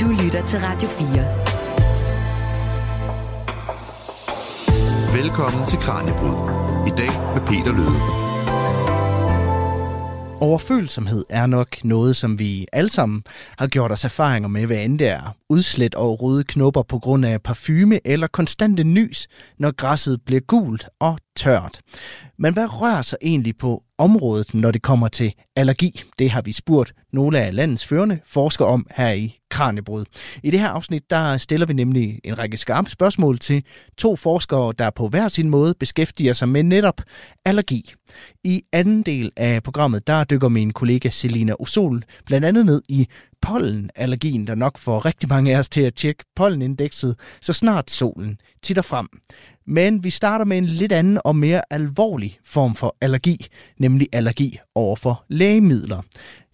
Du lytter til Radio 4. Velkommen til Kranjebrud. I dag med Peter Løde. Overfølsomhed er nok noget, som vi alle sammen har gjort os erfaringer med, hvad end det er udslet og røde knopper på grund af parfume eller konstante nys, når græsset bliver gult og tørt. Men hvad rører sig egentlig på området, når det kommer til allergi? Det har vi spurgt nogle af landets førende forskere om her i Kranjebrud. I det her afsnit, der stiller vi nemlig en række skarpe spørgsmål til to forskere, der på hver sin måde beskæftiger sig med netop allergi. I anden del af programmet, der dykker min kollega Selina Osol blandt andet ned i pollenallergien, der nok får rigtig mange af os til at tjekke pollenindekset, så snart solen titter frem. Men vi starter med en lidt anden og mere alvorlig form for allergi, nemlig allergi over for lægemidler.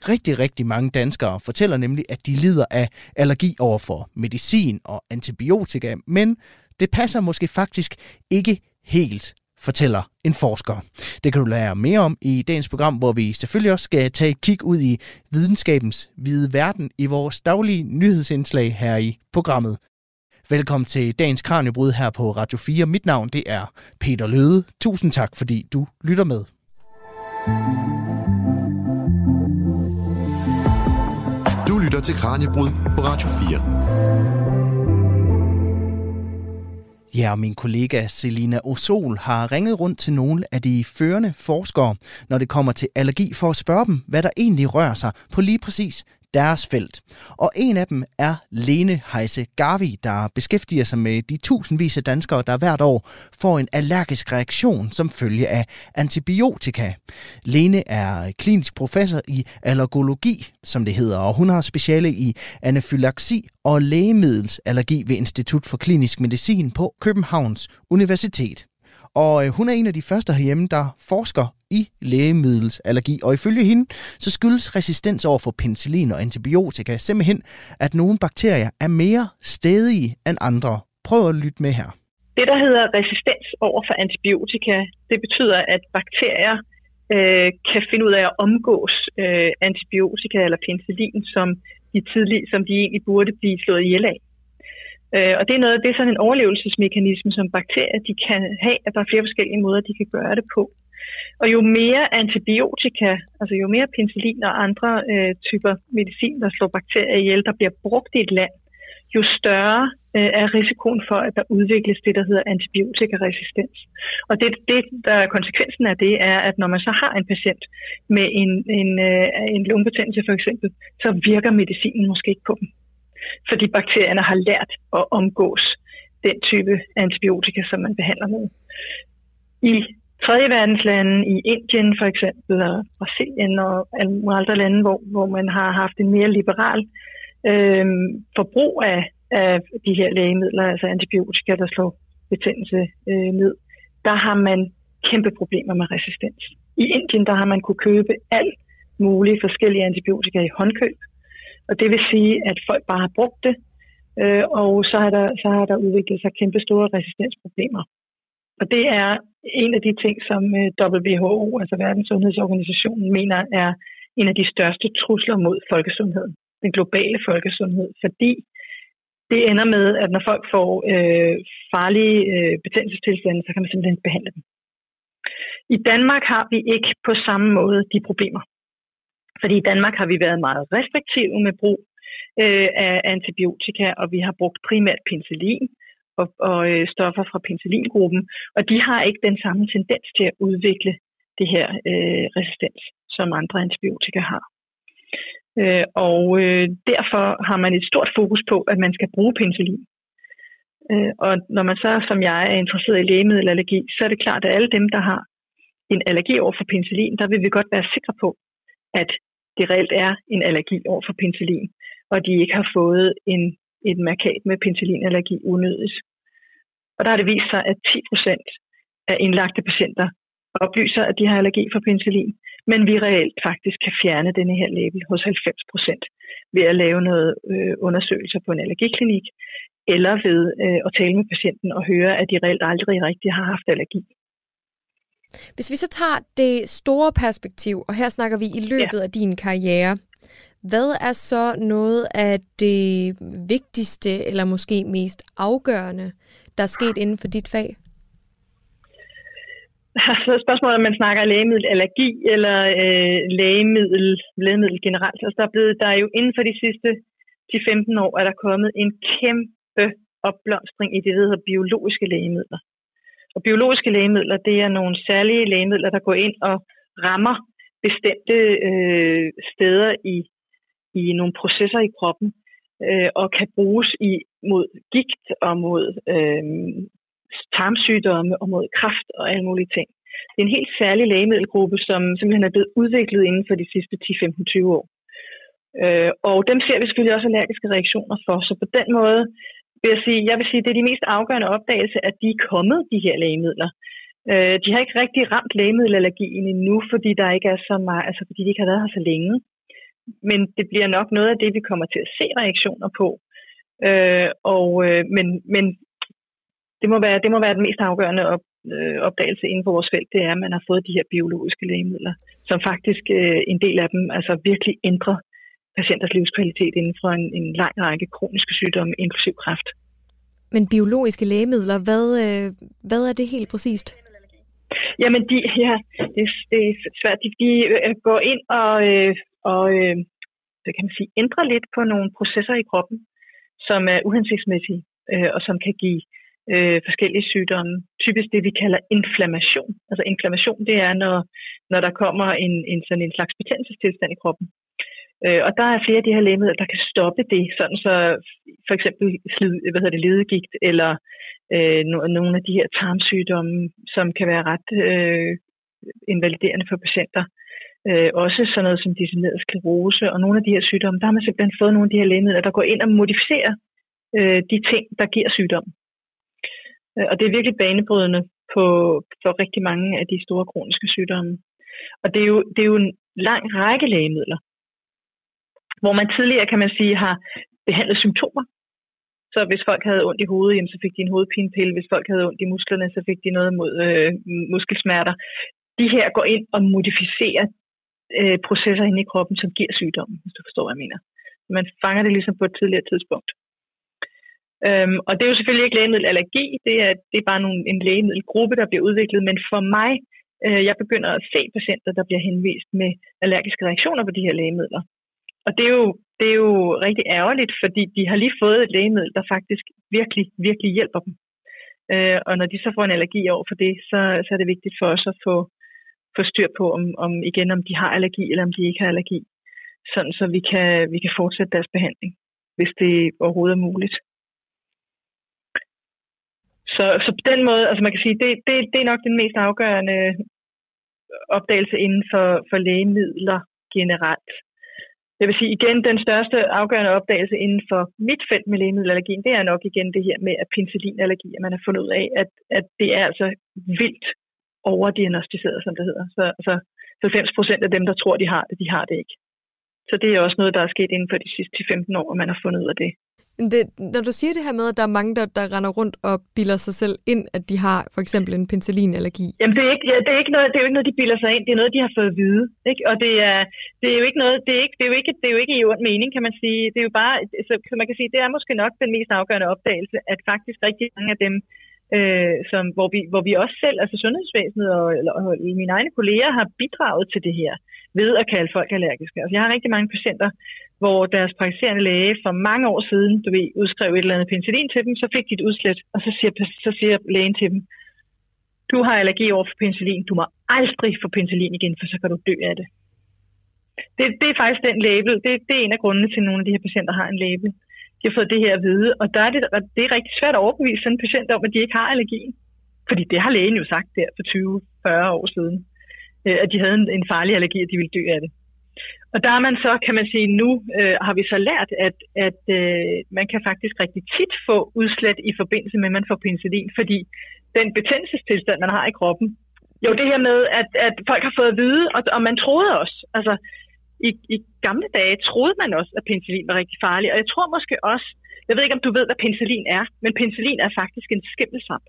Rigtig, rigtig mange danskere fortæller nemlig, at de lider af allergi over for medicin og antibiotika, men det passer måske faktisk ikke helt fortæller en forsker. Det kan du lære mere om i dagens program, hvor vi selvfølgelig også skal tage et kig ud i videnskabens hvide verden i vores daglige nyhedsindslag her i programmet. Velkommen til dagens Kranjebrud her på Radio 4. Mit navn det er Peter Løde. Tusind tak, fordi du lytter med. Du lytter til Kranjebrud på Radio 4. Ja, og min kollega Selina Osol har ringet rundt til nogle af de førende forskere, når det kommer til allergi, for at spørge dem, hvad der egentlig rører sig på lige præcis deres felt. Og en af dem er Lene Heise Garvi, der beskæftiger sig med de tusindvis af danskere, der hvert år får en allergisk reaktion som følge af antibiotika. Lene er klinisk professor i allergologi, som det hedder, og hun har speciale i anafylaksi og lægemiddelsallergi ved Institut for Klinisk Medicin på Københavns Universitet. Og øh, hun er en af de første herhjemme, der forsker i lægemiddelsallergi. Og ifølge hende, så skyldes resistens over for penicillin og antibiotika simpelthen, at nogle bakterier er mere stedige end andre. Prøv at lytte med her. Det, der hedder resistens over for antibiotika, det betyder, at bakterier øh, kan finde ud af at omgås øh, antibiotika eller penicillin, som de, tidlig, som de egentlig burde blive slået ihjel af. Øh, og det er, noget, det er sådan en overlevelsesmekanisme, som bakterier de kan have, at der er flere forskellige måder, de kan gøre det på. Og jo mere antibiotika, altså jo mere penicillin og andre øh, typer medicin, der slår bakterier ihjel, der bliver brugt i et land, jo større øh, er risikoen for, at der udvikles det, der hedder antibiotikaresistens. Og det, det, der er konsekvensen af det, er, at når man så har en patient med en, en, øh, en lungebetændelse for eksempel, så virker medicinen måske ikke på dem. Fordi bakterierne har lært at omgås den type antibiotika, som man behandler med. I tredje verdenslande, i Indien for eksempel, og Brasilien og alle andre lande, hvor, hvor man har haft en mere liberal øh, forbrug af, af de her lægemidler, altså antibiotika, der slår betændelse øh, ned, der har man kæmpe problemer med resistens. I Indien, der har man kunne købe alt mulige forskellige antibiotika i håndkøb, og det vil sige, at folk bare har brugt det, øh, og så har, der, så har der udviklet sig kæmpe store resistensproblemer. Og det er en af de ting, som øh, WHO, altså Verdenssundhedsorganisationen, mener er en af de største trusler mod folkesundheden, den globale folkesundhed, fordi det ender med, at når folk får øh, farlige øh, betændelsestilstande, så kan man simpelthen behandle dem. I Danmark har vi ikke på samme måde de problemer. Fordi i Danmark har vi været meget restriktive med brug øh, af antibiotika, og vi har brugt primært penicillin og, og øh, stoffer fra penicillingruppen, og de har ikke den samme tendens til at udvikle det her øh, resistens, som andre antibiotika har. Øh, og øh, derfor har man et stort fokus på, at man skal bruge penicillin. Øh, og når man så, som jeg, er interesseret i lægemiddelallergi, så er det klart, at alle dem, der har en allergi over for penicillin, der vil vi godt være sikre på, at det reelt er en allergi over for penicillin, og de ikke har fået en, et markat med penicillinallergi unødigt. Og der har det vist sig, at 10 procent af indlagte patienter oplyser, at de har allergi for penicillin, men vi reelt faktisk kan fjerne denne her label hos 90 procent ved at lave noget øh, undersøgelser på en allergiklinik, eller ved øh, at tale med patienten og høre, at de reelt aldrig rigtig har haft allergi. Hvis vi så tager det store perspektiv, og her snakker vi i løbet ja. af din karriere, Hvad er så noget af det vigtigste, eller måske mest afgørende, der er sket inden for dit fag? Så spørgsmålet om man snakker lægemiddelallergi eller øh, lægemiddel, lægemiddel generelt. Altså der, er blevet, der er jo inden for de sidste 10-15 år, er der kommet en kæmpe opblomstring i det, der hedder biologiske lægemidler. Og biologiske lægemidler, det er nogle særlige lægemidler, der går ind og rammer bestemte øh, steder i, i nogle processer i kroppen, øh, og kan bruges i, mod gigt og mod øh, tarmsygdomme og mod kræft og alle mulige ting. Det er en helt særlig lægemiddelgruppe, som simpelthen er blevet udviklet inden for de sidste 10-15-20 år. Øh, og dem ser vi selvfølgelig også allergiske reaktioner for. Så på den måde vil jeg sige, jeg vil sige, det er de mest afgørende opdagelse, at de er kommet, de her lægemidler. Øh, de har ikke rigtig ramt lægemiddelallergien endnu, fordi der ikke er så meget, altså fordi de ikke har været her så længe. Men det bliver nok noget af det, vi kommer til at se reaktioner på. Øh, og, øh, men, men det må, være, det må være den mest afgørende op, øh, opdagelse inden for vores felt, det er, at man har fået de her biologiske lægemidler, som faktisk øh, en del af dem altså virkelig ændrer patienters livskvalitet inden for en, en lang række kroniske sygdomme, inklusiv kræft. Men biologiske lægemidler, hvad, øh, hvad er det helt præcist? Jamen, de, ja, det, det er svært. De, de øh, går ind og, øh, og øh, hvad kan man sige, ændrer lidt på nogle processer i kroppen, som er uhensigtsmæssige, øh, og som kan give øh, forskellige sygdomme. Typisk det, vi kalder inflammation. Altså inflammation, det er, når, når der kommer en, en, sådan en slags betændelsestilstand i kroppen. Øh, og der er flere af de her lægemidler, der kan stoppe det, sådan så for eksempel slid, hvad hedder det, ledegigt eller øh, nogle af de her tarmsygdomme, som kan være ret øh, invaliderende for patienter. Øh, også sådan noget som dissemineret sklerose og nogle af de her sygdomme, der har man simpelthen fået nogle af de her lægemidler, der går ind og modificerer øh, de ting, der giver sygdom. Øh, og det er virkelig banebrydende på, for rigtig mange af de store kroniske sygdomme. Og det er jo, det er jo en lang række lægemidler, hvor man tidligere, kan man sige, har behandlet symptomer. Så hvis folk havde ondt i hovedet, jamen, så fik de en hovedpinepille. Hvis folk havde ondt i musklerne, så fik de noget mod øh, muskelsmerter. De her går ind og modificerer øh, processer inde i kroppen, som giver sygdommen, hvis du forstår, hvad jeg mener. Man fanger det ligesom på et tidligere tidspunkt. Øhm, og det er jo selvfølgelig ikke lægemiddelallergi, det er, det er bare nogle, en lægemiddelgruppe, der bliver udviklet, men for mig, øh, jeg begynder at se patienter, der bliver henvist med allergiske reaktioner på de her lægemidler. Og det er jo, det er jo rigtig ærgerligt, fordi de har lige fået et lægemiddel, der faktisk virkelig, virkelig hjælper dem. Øh, og når de så får en allergi over for det, så, så er det vigtigt for os at få, få styr på, om, om, igen, om de har allergi, eller om de ikke har allergi. Sådan så vi kan, vi kan fortsætte deres behandling, hvis det overhovedet er muligt. Så, så på den måde, altså man kan sige, det, det, det er nok den mest afgørende opdagelse inden for, for lægemidler generelt. Jeg vil sige igen, den største afgørende opdagelse inden for mit felt med lægemiddelallergien, det er nok igen det her med at penicillinallergi, at man har fundet ud af, at, at det er altså vildt overdiagnostiseret, som det hedder. Så altså, 90 procent af dem, der tror, de har det, de har det ikke. Så det er også noget, der er sket inden for de sidste 15 år, at man har fundet ud af det. Det, når du siger det her med, at der er mange, der, der render rundt og bilder sig selv ind, at de har for eksempel en penicillinallergi. Jamen det er, ikke, ja, det, er ikke noget, det er jo ikke noget, de bilder sig ind. Det er noget, de har fået at vide. Ikke? Og det er, det er jo ikke noget, det er, ikke, det, er jo ikke, det er jo ikke i ond mening, kan man sige. Det er jo bare, så, så man kan sige, det er måske nok den mest afgørende opdagelse, at faktisk rigtig mange af dem, øh, som, hvor, vi, hvor vi også selv, altså sundhedsvæsenet og, eller, og mine egne kolleger, har bidraget til det her ved at kalde folk allergiske. Altså, jeg har rigtig mange patienter, hvor deres praktiserende læge for mange år siden, du ved, udskrev et eller andet penicillin til dem, så fik de et udslæt, og så siger, så siger lægen til dem, du har allergi over for penicillin, du må aldrig få penicillin igen, for så kan du dø af det. Det, det er faktisk den label, det, det er en af grundene til, at nogle af de her patienter har en label. De har fået det her at vide, og der er det, det er rigtig svært at overbevise sådan en patient om, at de ikke har allergien. Fordi det har lægen jo sagt der for 20-40 år siden, øh, at de havde en, en farlig allergi, og de ville dø af det. Og der er man så, kan man sige, nu øh, har vi så lært, at, at øh, man kan faktisk rigtig tit få udslæt i forbindelse med, at man får penicillin, fordi den betændelsestilstand, man har i kroppen, jo det her med, at, at folk har fået at vide, og, og man troede også, altså i, i gamle dage troede man også, at penicillin var rigtig farlig, og jeg tror måske også, jeg ved ikke, om du ved, hvad penicillin er, men penicillin er faktisk en skimmelsvamp.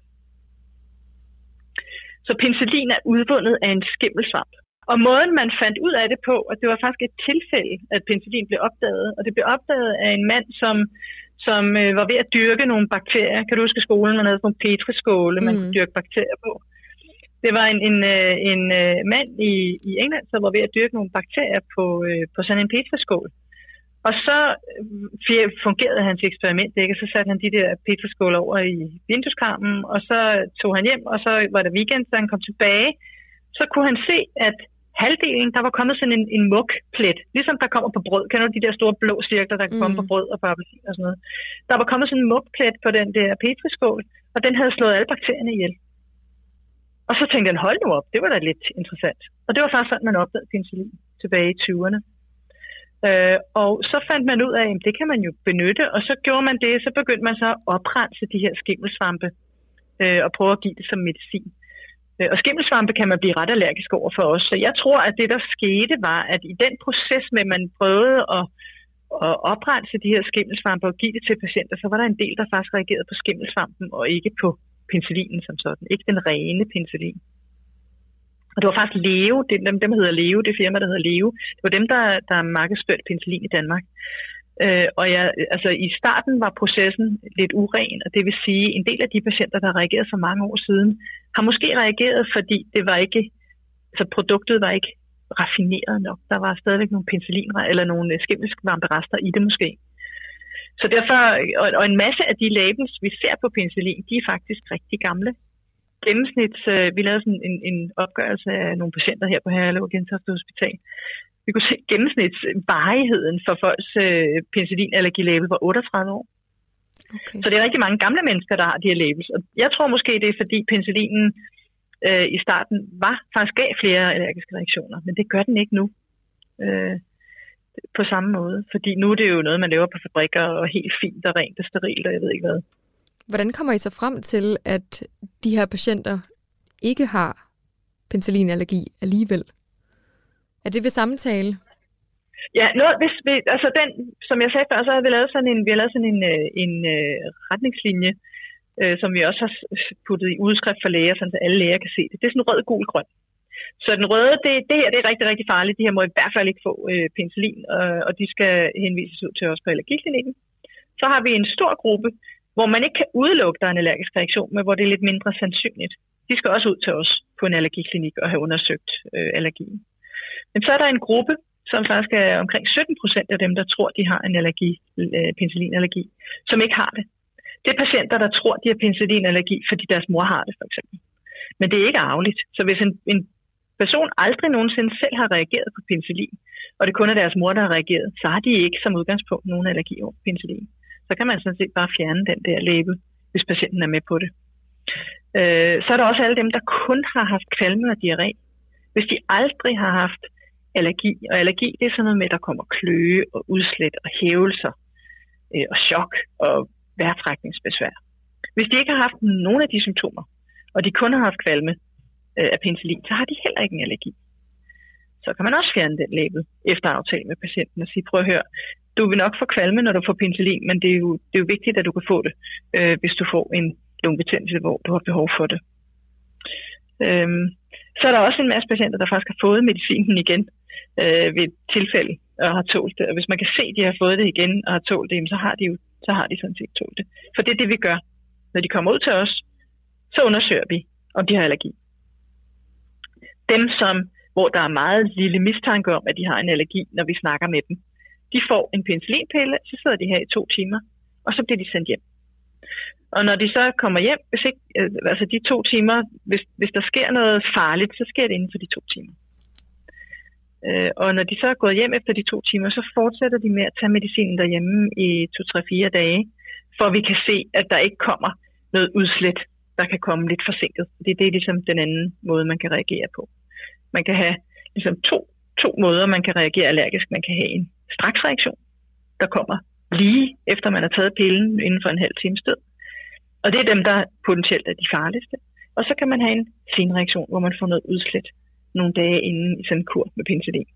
Så penicillin er udvundet af en skimmelsvamp. Og måden, man fandt ud af det på, at det var faktisk et tilfælde, at penicillin blev opdaget. Og det blev opdaget af en mand, som, som øh, var ved at dyrke nogle bakterier. Kan du huske skolen, man havde sådan nogle petriskåle, man mm. kunne dyrke bakterier på. Det var en, en, øh, en øh, mand i, i England, som var ved at dyrke nogle bakterier på, øh, på sådan en petriskål. Og så fungerede hans eksperiment ikke, og så satte han de der petriskåle over i vindueskarmen, og så tog han hjem, og så var det weekend, så han kom tilbage, så kunne han se, at halvdelen, der var kommet sådan en, en mugplet, ligesom der kommer på brød. Kender du de der store blå cirkler, der kan mm. komme på brød og på appelsin og sådan noget? Der var kommet sådan en mugplet på den der petriskål, og den havde slået alle bakterierne ihjel. Og så tænkte han, hold nu op, det var da lidt interessant. Og det var faktisk sådan, man opdagede penicillin tilbage i 20'erne. Øh, og så fandt man ud af, at det kan man jo benytte, og så gjorde man det, så begyndte man så at oprense de her skimmelsvampe øh, og prøve at give det som medicin. Øh, og skimmelsvampe kan man blive ret allergisk over for os. Så jeg tror, at det, der skete, var, at i den proces med, at man prøvede at, at oprense de her skimmelsvampe og give det til patienter, så var der en del, der faktisk reagerede på skimmelsvampen og ikke på penicillinen som sådan. Ikke den rene penicillin. Og det var faktisk Leo, det, dem, dem hedder Leo, det firma, der hedder Leo. Det var dem, der, der markedsførte penicillin i Danmark. Øh, og jeg, altså, i starten var processen lidt uren, og det vil sige, en del af de patienter, der reagerede for mange år siden, har måske reageret, fordi det var ikke, altså produktet var ikke raffineret nok. Der var stadigvæk nogle penicillin eller nogle øh, skimmelsvamperester i det måske. Så derfor, og, og en masse af de labels, vi ser på penicillin, de er faktisk rigtig gamle. Gennemsnits, øh, vi lavede sådan en, en opgørelse af nogle patienter her på Herlev Gentofte Hospital. Vi kunne se gennemsnitsvarigheden for folks øh, penicillinallergilabel var 38 år. Okay. Så det er rigtig mange gamle mennesker, der har de her labels. Og jeg tror måske, det er fordi penicillinen øh, i starten var faktisk gav flere allergiske reaktioner, men det gør den ikke nu. Øh, på samme måde. Fordi nu er det jo noget, man laver på fabrikker og helt fint og rent og sterilt, og jeg ved ikke hvad. Hvordan kommer I så frem til, at de her patienter ikke har penicillinallergi alligevel? Er det ved samtale? Ja, noget, hvis vi, altså den, som jeg sagde før, så har vi lavet sådan en, vi har lavet sådan en, øh, en, en øh, retningslinje, øh, som vi også har puttet i udskrift for læger, så alle læger kan se det. Det er sådan rød, gul, grøn. Så den røde, det, det her det er rigtig, rigtig farligt. De her må i hvert fald ikke få øh, penicillin, og, og de skal henvises ud til os på allergiklinikken. Så har vi en stor gruppe, hvor man ikke kan udelukke, der er en allergisk reaktion, men hvor det er lidt mindre sandsynligt. De skal også ud til os på en allergiklinik og have undersøgt øh, allergien. Men så er der en gruppe, som faktisk er omkring 17 procent af dem, der tror, de har en allergi, øh, penicillinallergi, som ikke har det. Det er patienter, der tror, de har penicillinallergi, fordi deres mor har det, for eksempel. Men det er ikke arveligt. Så hvis en, en person aldrig nogensinde selv har reageret på penicillin, og det kun er deres mor, der har reageret, så har de ikke som udgangspunkt nogen allergi over penicillin. Så kan man sådan set bare fjerne den der læbe, hvis patienten er med på det. Øh, så er der også alle dem, der kun har haft kvalme og diarré. Hvis de aldrig har haft allergi, og allergi det er sådan noget med, at der kommer kløe og udslæt og hævelser øh, og chok og vejrtrækningsbesvær. Hvis de ikke har haft nogen af de symptomer, og de kun har haft kvalme, øh, af penicillin, så har de heller ikke en allergi. Så kan man også fjerne den label efter aftale med patienten og sige, prøv at høre, du vil nok få kvalme, når du får penicillin, men det er jo, det er jo vigtigt, at du kan få det, øh, hvis du får en lungebetændelse, hvor du har behov for det. Øhm, så er der også en masse patienter, der faktisk har fået medicinen igen øh, ved et tilfælde og har tålt det. Og hvis man kan se, at de har fået det igen og har tålt det, så har de jo så har de sådan set tålt det. For det er det, vi gør. Når de kommer ud til os, så undersøger vi, om de har allergi dem, som, hvor der er meget lille mistanke om, at de har en allergi, når vi snakker med dem, de får en penicillinpille, så sidder de her i to timer, og så bliver de sendt hjem. Og når de så kommer hjem, hvis ikke, øh, altså de to timer, hvis, hvis der sker noget farligt, så sker det inden for de to timer. Øh, og når de så er gået hjem efter de to timer, så fortsætter de med at tage medicinen derhjemme i to, tre, fire dage, for at vi kan se, at der ikke kommer noget udslæt, der kan komme lidt forsinket. Det, det er ligesom den anden måde, man kan reagere på. Man kan have ligesom to, to måder, man kan reagere allergisk. Man kan have en straksreaktion, der kommer lige efter man har taget pillen inden for en halv times tid. Og det er dem, der potentielt er de farligste. Og så kan man have en senreaktion, hvor man får noget udslæt nogle dage inden i sådan en kur med penicillin.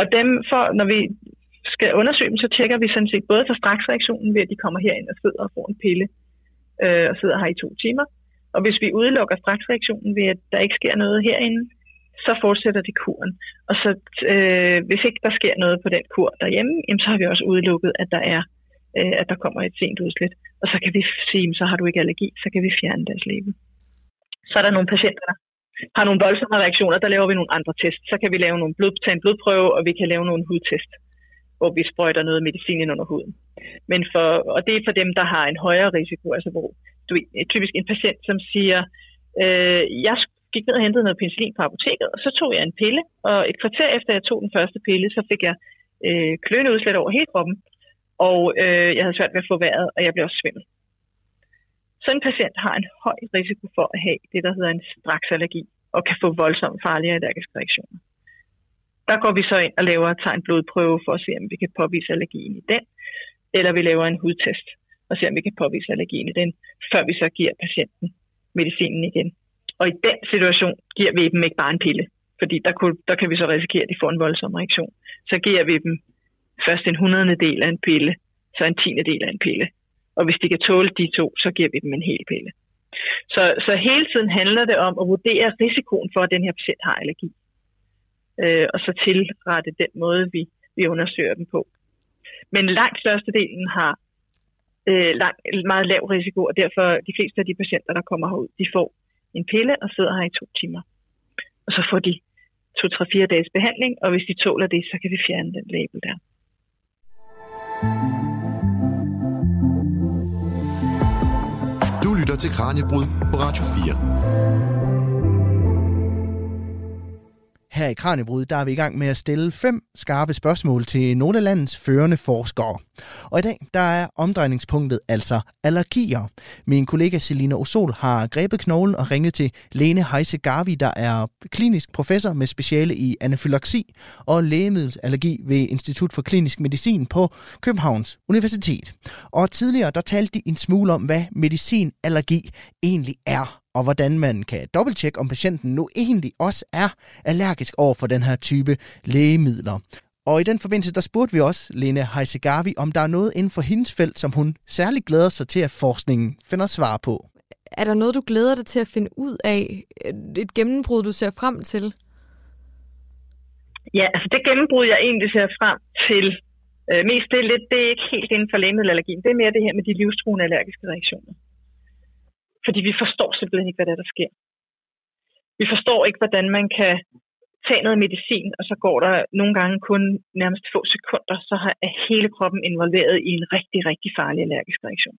Og dem for, når vi skal undersøge dem, så tjekker vi sådan set både for straksreaktionen ved, at de kommer herind og sidder og får en pille øh, og sidder her i to timer, og hvis vi udelukker straksreaktionen ved, at der ikke sker noget herinde, så fortsætter det kuren. Og så øh, hvis ikke der sker noget på den kur derhjemme, jamen, så har vi også udelukket, at der er øh, at der kommer et sent udslæt. Og så kan vi sige, så har du ikke allergi, så kan vi fjerne deres leve. Så er der nogle patienter, der har nogle voldsomme reaktioner, der laver vi nogle andre tests. Så kan vi lave nogle blod, tage en blodprøve, og vi kan lave nogle hudtest, hvor vi sprøjter noget medicin ind under huden. Men for, og det er for dem, der har en højere risiko, altså hvor du er øh, typisk en patient, som siger, øh, jeg gik ned og hentede noget penicillin på apoteket, og så tog jeg en pille, og et kvarter efter jeg tog den første pille, så fik jeg øh, kløende udslæt over hele kroppen, og øh, jeg havde svært ved at få vejret, og jeg blev også svimmel. Sådan en patient har en høj risiko for at have det, der hedder en straksallergi, og kan få voldsomt farlige allergiske reaktioner. Der går vi så ind og laver, tager en blodprøve for at se, om vi kan påvise allergien i den, eller vi laver en hudtest og se, om vi kan påvise allergien i den, før vi så giver patienten medicinen igen. Og i den situation giver vi dem ikke bare en pille, fordi der, kunne, der kan vi så risikere, at de får en voldsom reaktion. Så giver vi dem først en hundrede del af en pille, så en tiende del af en pille. Og hvis de kan tåle de to, så giver vi dem en hel pille. Så, så hele tiden handler det om at vurdere risikoen for, at den her patient har allergi. Øh, og så tilrette den måde, vi, vi undersøger dem på. Men langt størstedelen har øh, lang, meget lav risiko, og derfor de fleste af de patienter, der kommer herud, de får en pille og sidder her i to timer. Og så får de to, tre, fire dages behandling, og hvis de tåler det, så kan vi fjerne den label der. Du lytter til Kranjebrud på Radio 4. Her i Kranjebrud, der er vi i gang med at stille fem skarpe spørgsmål til nogle af landets førende forskere. Og i dag, der er omdrejningspunktet altså allergier. Min kollega Selina Osol har grebet knoglen og ringet til Lene Heise Garvi, der er klinisk professor med speciale i anafylaksi og lægemiddelsallergi ved Institut for Klinisk Medicin på Københavns Universitet. Og tidligere, der talte de en smule om, hvad medicinallergi egentlig er og hvordan man kan dobbelttjekke, om patienten nu egentlig også er allergisk over for den her type lægemidler. Og i den forbindelse, der spurgte vi også Lene Heisegavi, om der er noget inden for hendes felt, som hun særligt glæder sig til, at forskningen finder svar på. Er der noget, du glæder dig til at finde ud af? Et gennembrud, du ser frem til? Ja, altså det gennembrud, jeg egentlig ser frem til, øh, mest det er, lidt, det er ikke helt inden for lægemiddelallergien. Det er mere det her med de livstruende allergiske reaktioner. Fordi vi forstår simpelthen ikke, hvad der, er, der sker. Vi forstår ikke, hvordan man kan tage noget medicin, og så går der nogle gange kun nærmest få sekunder, så er hele kroppen involveret i en rigtig, rigtig farlig allergisk reaktion.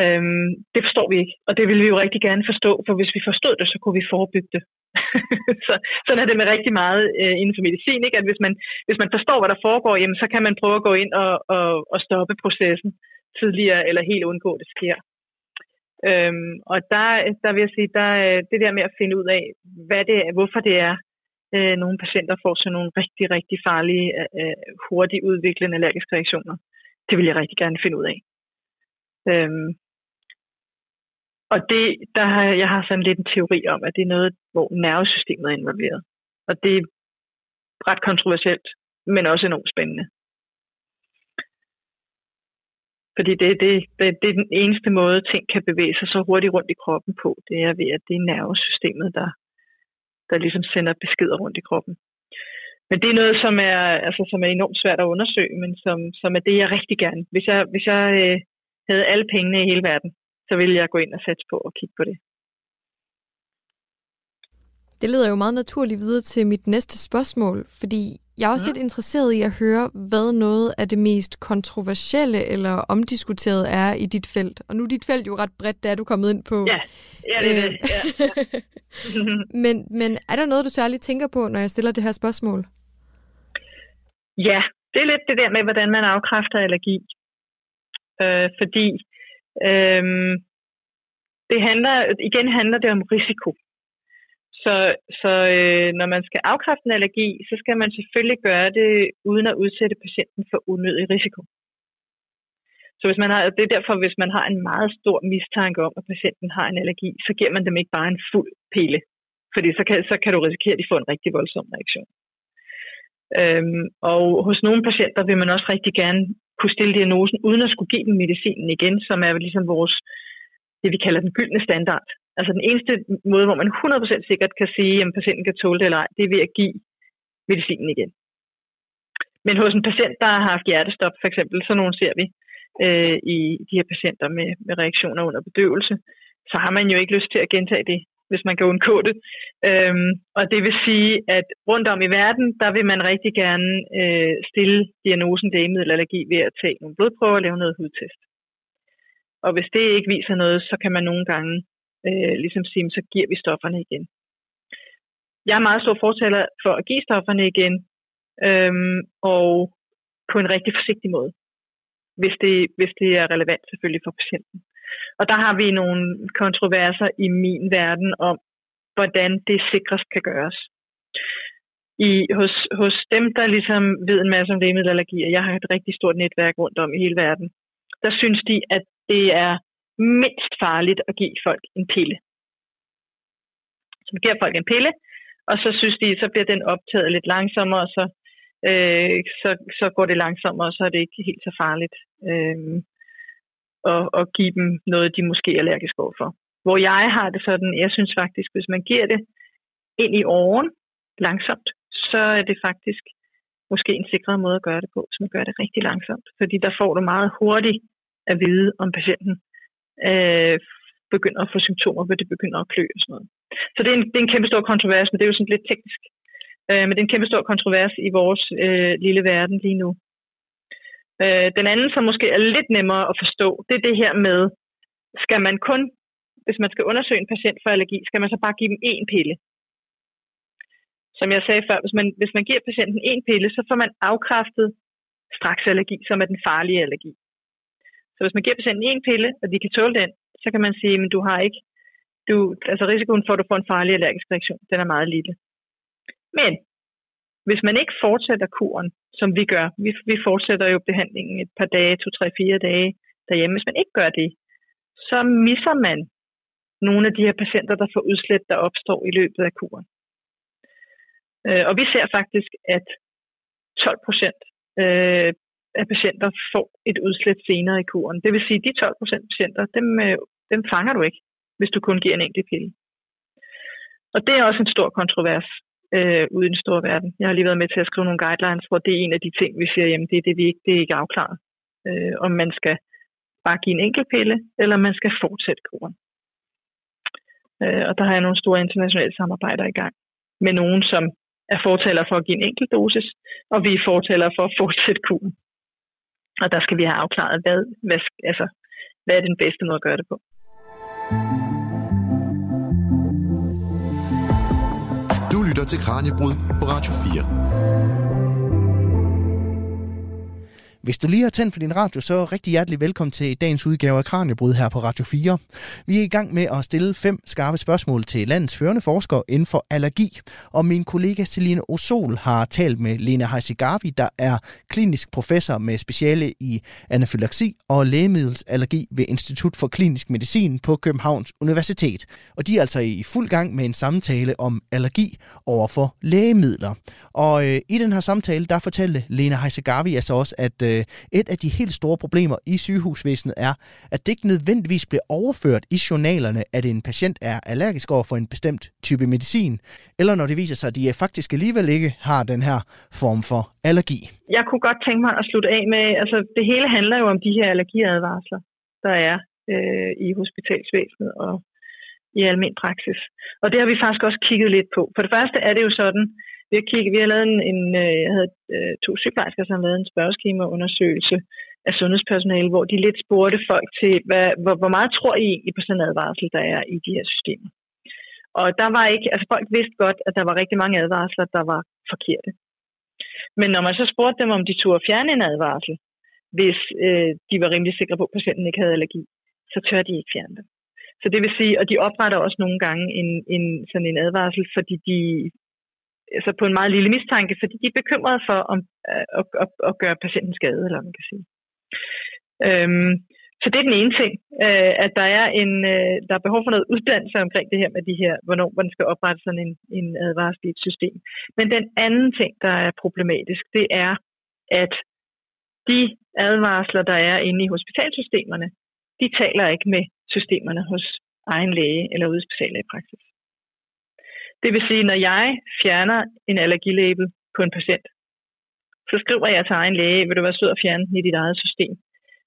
Øhm, det forstår vi ikke, og det vil vi jo rigtig gerne forstå, for hvis vi forstod det, så kunne vi forebygge det. så, sådan er det med rigtig meget øh, inden for medicin, ikke? at hvis man, hvis man forstår, hvad der foregår, jamen, så kan man prøve at gå ind og, og, og stoppe processen tidligere, eller helt undgå, at det sker. Øhm, og der, der vil jeg sige, der, øh, det der med at finde ud af, hvad det er, hvorfor det er, øh, nogle patienter får sådan nogle rigtig, rigtig farlige, øh, øh, hurtigt udviklende allergiske reaktioner. Det vil jeg rigtig gerne finde ud af. Øhm, og det, der har, jeg har sådan lidt en teori om, at det er noget, hvor nervesystemet er involveret. Og det er ret kontroversielt, men også enormt spændende. Fordi det, det, det, det er den eneste måde, ting kan bevæge sig så hurtigt rundt i kroppen på. Det er ved, at det er nervesystemet, der, der ligesom sender beskeder rundt i kroppen. Men det er noget, som er, altså, som er enormt svært at undersøge, men som, som er det, jeg rigtig gerne. Hvis jeg, hvis jeg øh, havde alle pengene i hele verden, så ville jeg gå ind og sætte på og kigge på det. Det leder jo meget naturligt videre til mit næste spørgsmål, fordi jeg er også ja. lidt interesseret i at høre, hvad noget af det mest kontroversielle eller omdiskuterede er i dit felt. Og nu er dit felt jo ret bredt, er du kommet ind på. Ja, ja det er det. Ja, ja. men, men er der noget, du særligt tænker på, når jeg stiller det her spørgsmål? Ja, det er lidt det der med, hvordan man afkræfter allergi. Øh, fordi øh, det handler, igen handler det om risiko. Så, så øh, når man skal afkræfte en allergi, så skal man selvfølgelig gøre det uden at udsætte patienten for unødig risiko. Så hvis man har, det er derfor, hvis man har en meget stor mistanke om, at patienten har en allergi, så giver man dem ikke bare en fuld pille. Fordi så kan, så kan du risikere, at de får en rigtig voldsom reaktion. Øhm, og hos nogle patienter vil man også rigtig gerne kunne stille diagnosen, uden at skulle give dem medicinen igen, som er ligesom vores, det vi kalder den gyldne standard. Altså den eneste måde, hvor man 100% sikkert kan sige, om patienten kan tåle det eller ej, det er ved at give medicinen igen. Men hos en patient, der har haft hjertestop for eksempel, så nogen ser vi øh, i de her patienter med, med reaktioner under bedøvelse, så har man jo ikke lyst til at gentage det, hvis man kan undgå det. Øhm, og det vil sige, at rundt om i verden, der vil man rigtig gerne øh, stille diagnosen lægemiddelallergi ved at tage nogle blodprøver og lave noget hudtest. Og hvis det ikke viser noget, så kan man nogle gange øh, ligesom sige, så giver vi stofferne igen. Jeg er meget stor fortaler for at give stofferne igen, øhm, og på en rigtig forsigtig måde, hvis det, hvis det er relevant selvfølgelig for patienten. Og der har vi nogle kontroverser i min verden om, hvordan det sikrest kan gøres. I, hos, hos dem, der ligesom ved en masse om lægemiddelallergi, og jeg har et rigtig stort netværk rundt om i hele verden, der synes de, at det er mindst farligt at give folk en pille. Så man giver folk en pille, og så synes de, så bliver den optaget lidt langsommere, og så, øh, så, så går det langsommere, og så er det ikke helt så farligt øh, at, at give dem noget, de måske er allergiske overfor. Hvor jeg har det sådan, jeg synes faktisk, hvis man giver det ind i åren langsomt, så er det faktisk måske en sikrere måde at gøre det på, så man gør det rigtig langsomt. Fordi der får du meget hurtigt at vide, om patienten øh, begynder at få symptomer, hvor det begynder at klø og sådan noget. Så det er, en, det er en kæmpe stor kontrovers, men det er jo sådan lidt teknisk. Øh, men det er en kæmpe stor kontrovers i vores øh, lille verden lige nu. Øh, den anden, som måske er lidt nemmere at forstå, det er det her med, skal man kun, hvis man skal undersøge en patient for allergi, skal man så bare give dem én pille? Som jeg sagde før, hvis man, hvis man giver patienten én pille, så får man afkræftet straks allergi, som er den farlige allergi. Så hvis man giver patienten en pille, og de kan tåle den, så kan man sige, at du har ikke, du, altså risikoen for, at du får en farlig allergisk reaktion, den er meget lille. Men hvis man ikke fortsætter kuren, som vi gør, vi, vi fortsætter jo behandlingen et par dage, to, tre, fire dage derhjemme, hvis man ikke gør det, så misser man nogle af de her patienter, der får udslæt, der opstår i løbet af kuren. Øh, og vi ser faktisk, at 12 procent øh, af patienter får et udslæt senere i kuren. Det vil sige, at de 12 procent patienter, dem, øh, dem fanger du ikke, hvis du kun giver en enkelt pille. Og det er også en stor kontrovers øh, ude i den store verden. Jeg har lige været med til at skrive nogle guidelines, hvor det er en af de ting, vi siger, jamen det er det, vi ikke, det er ikke afklaret. Øh, om man skal bare give en enkelt pille, eller man skal fortsætte kuren. Øh, og der har jeg nogle store internationale samarbejder i gang med nogen, som er fortaler for at give en enkelt dosis, og vi er fortaler for at fortsætte kuren. Og der skal vi have afklaret, hvad, hvad, altså, hvad er den bedste måde at gøre det på. Du lytter til Kranjebrud på Radio 4. Hvis du lige har tændt for din radio, så er rigtig hjertelig velkommen til dagens udgave af Kranjebrud her på Radio 4. Vi er i gang med at stille fem skarpe spørgsmål til landets førende forskere inden for allergi. Og min kollega Celine Osol har talt med Lena Heisigavi, der er klinisk professor med speciale i anafylaksi og lægemiddelsallergi ved Institut for Klinisk Medicin på Københavns Universitet. Og de er altså i fuld gang med en samtale om allergi over for lægemidler. Og øh, i den her samtale, der fortalte Lena Heisigavi altså også, at øh, øh, et af de helt store problemer i sygehusvæsenet er, at det ikke nødvendigvis bliver overført i journalerne, at en patient er allergisk over for en bestemt type medicin, eller når det viser sig, at de faktisk alligevel ikke har den her form for allergi. Jeg kunne godt tænke mig at slutte af med, altså det hele handler jo om de her allergiadvarsler, der er øh, i hospitalsvæsenet og i almen praksis. Og det har vi faktisk også kigget lidt på. For det første er det jo sådan, vi har, kigget, vi har lavet en, en øh, jeg havde øh, to sygeplejersker, som har lavet en spørgeskemaundersøgelse af sundhedspersonale, hvor de lidt spurgte folk til, hvad, hvor, hvor meget tror I egentlig på sådan en advarsel, der er i de her systemer. Og der var ikke, altså folk vidste godt, at der var rigtig mange advarsler, der var forkerte. Men når man så spurgte dem, om de turde fjerne en advarsel, hvis øh, de var rimelig sikre på, at patienten ikke havde allergi, så tør de ikke fjerne det. Så det vil sige, og de opretter også nogle gange en, en, sådan en advarsel, fordi de altså på en meget lille mistanke, fordi de er bekymrede for om, øh, at, at, at gøre patienten skade, eller man kan sige. Øhm, så det er den ene ting, øh, at der er en øh, der er behov for noget uddannelse omkring det her med de her, hvornår man skal oprette sådan en, en advarsel i et system. Men den anden ting, der er problematisk, det er, at de advarsler, der er inde i hospitalsystemerne, de taler ikke med systemerne hos egen læge eller ude i speciallægepraksis. Det vil sige, når jeg fjerner en allergilabel på en patient, så skriver jeg til egen læge, vil du være sød at fjerne den i dit eget system.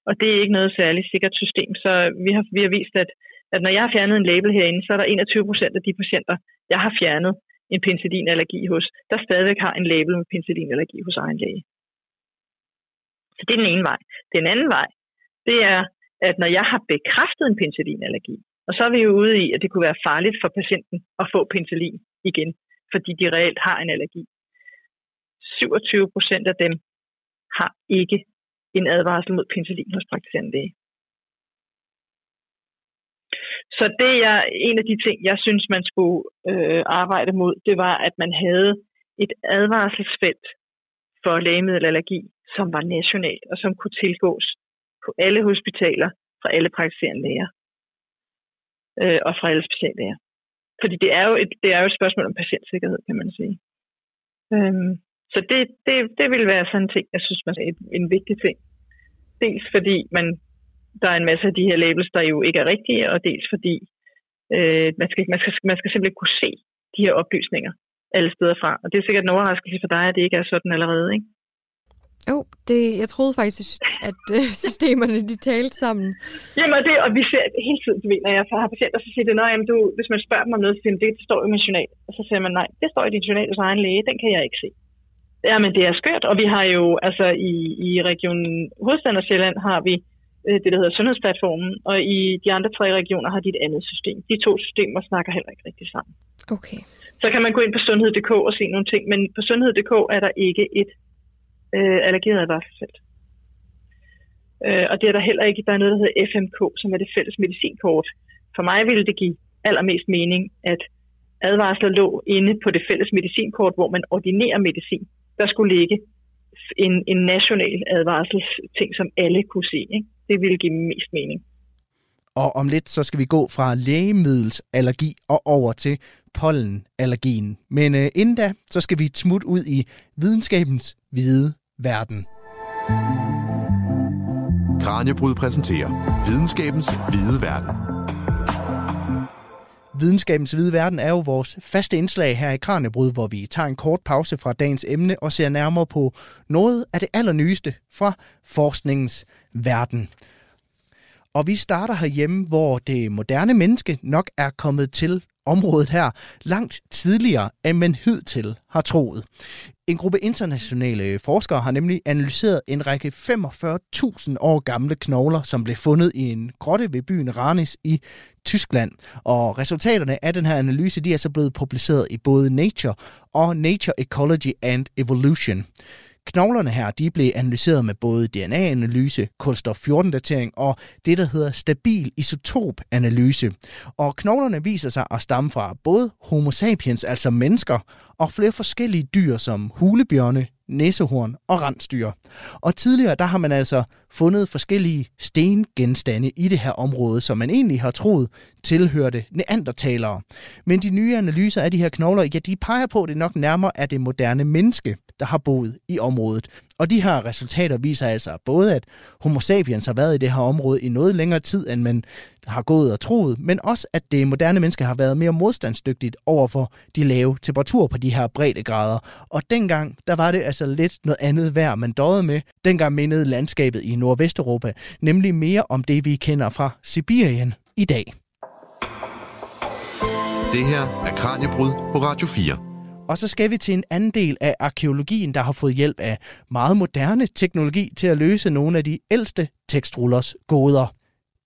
Og det er ikke noget særligt sikkert system, så vi har, vi har vist, at, at når jeg har fjernet en label herinde, så er der 21 procent af de patienter, jeg har fjernet en penicillinallergi hos, der stadigvæk har en label med penicillinallergi hos egen læge. Så det er den ene vej. Den anden vej, det er, at når jeg har bekræftet en penicillinallergi, og så er vi jo ude i, at det kunne være farligt for patienten at få penicillin igen, fordi de reelt har en allergi. 27 procent af dem har ikke en advarsel mod penicillin hos praktiserende læge. Så det er en af de ting, jeg synes, man skulle øh, arbejde mod, det var, at man havde et advarselsfelt for lægemiddelallergi, som var nationalt og som kunne tilgås på alle hospitaler fra alle praktiserende læger øh, og fra alle speciallæger. Fordi det er, jo et, det er jo et spørgsmål om patientsikkerhed, kan man sige. Øhm, så det, det, det vil være sådan en ting, jeg synes, man er en, en vigtig ting. Dels fordi man, der er en masse af de her labels, der jo ikke er rigtige, og dels fordi øh, man, skal, man, skal, man skal simpelthen kunne se de her oplysninger alle steder fra. Og det er sikkert en overraskelse for dig, at det ikke er sådan allerede, ikke? Jo, det, jeg troede faktisk, at øh, systemerne de talte sammen. Jamen, det, og vi ser hele tiden, du ved, når jeg har patienter, så siger det, at du, hvis man spørger dem om noget, så siger de, det står i min journal. Og så siger man, nej, det står i din journal hos egen læge, den kan jeg ikke se. Jamen, det er skørt, og vi har jo, altså i, i regionen Hovedstaden og Sjælland har vi øh, det, der hedder Sundhedsplatformen, og i de andre tre regioner har de et andet system. De to systemer snakker heller ikke rigtig sammen. Okay. Så kan man gå ind på sundhed.dk og se nogle ting, men på sundhed.dk er der ikke et øh, allergiadvarselsfelt. Øh, og det er der heller ikke. Der er noget, der hedder FMK, som er det fælles medicinkort. For mig ville det give allermest mening, at advarsler lå inde på det fælles medicinkort, hvor man ordinerer medicin. Der skulle ligge en, en national advarselsting, som alle kunne se. Ikke? Det ville give mest mening. Og om lidt, så skal vi gå fra lægemiddelsallergi og over til pollenallergien. Men øh, inden da, så skal vi smut ud i videnskabens hvide verden. Kranjebrud præsenterer videnskabens hvide verden. Videnskabens hvide verden er jo vores faste indslag her i Kranjebrud, hvor vi tager en kort pause fra dagens emne og ser nærmere på noget af det allernyeste fra forskningens verden. Og vi starter herhjemme, hvor det moderne menneske nok er kommet til området her langt tidligere, end man hidtil har troet. En gruppe internationale forskere har nemlig analyseret en række 45.000 år gamle knogler, som blev fundet i en grotte ved byen Ranis i Tyskland. Og resultaterne af den her analyse de er så blevet publiceret i både Nature og Nature Ecology and Evolution. Knoglerne her de blev analyseret med både DNA-analyse, kulstof-14-datering og det, der hedder stabil isotop-analyse. Og knoglerne viser sig at stamme fra både homo sapiens, altså mennesker, og flere forskellige dyr som hulebjørne, næsehorn og rensdyr. Og tidligere der har man altså fundet forskellige stengenstande i det her område, som man egentlig har troet tilhørte neandertalere. Men de nye analyser af de her knogler, ja, de peger på, at det nok nærmere er det moderne menneske, der har boet i området. Og de her resultater viser altså både, at homo sapiens har været i det her område i noget længere tid, end man har gået og troet, men også, at det moderne menneske har været mere modstandsdygtigt over for de lave temperaturer på de her breddegrader. Og dengang, der var det altså lidt noget andet vejr, man døde med. Dengang mindede landskabet i Nordvesteuropa nemlig mere om det, vi kender fra Sibirien i dag. Det her er Kranjebrud på Radio 4. Og så skal vi til en anden del af arkeologien, der har fået hjælp af meget moderne teknologi til at løse nogle af de ældste tekstrullers gåder.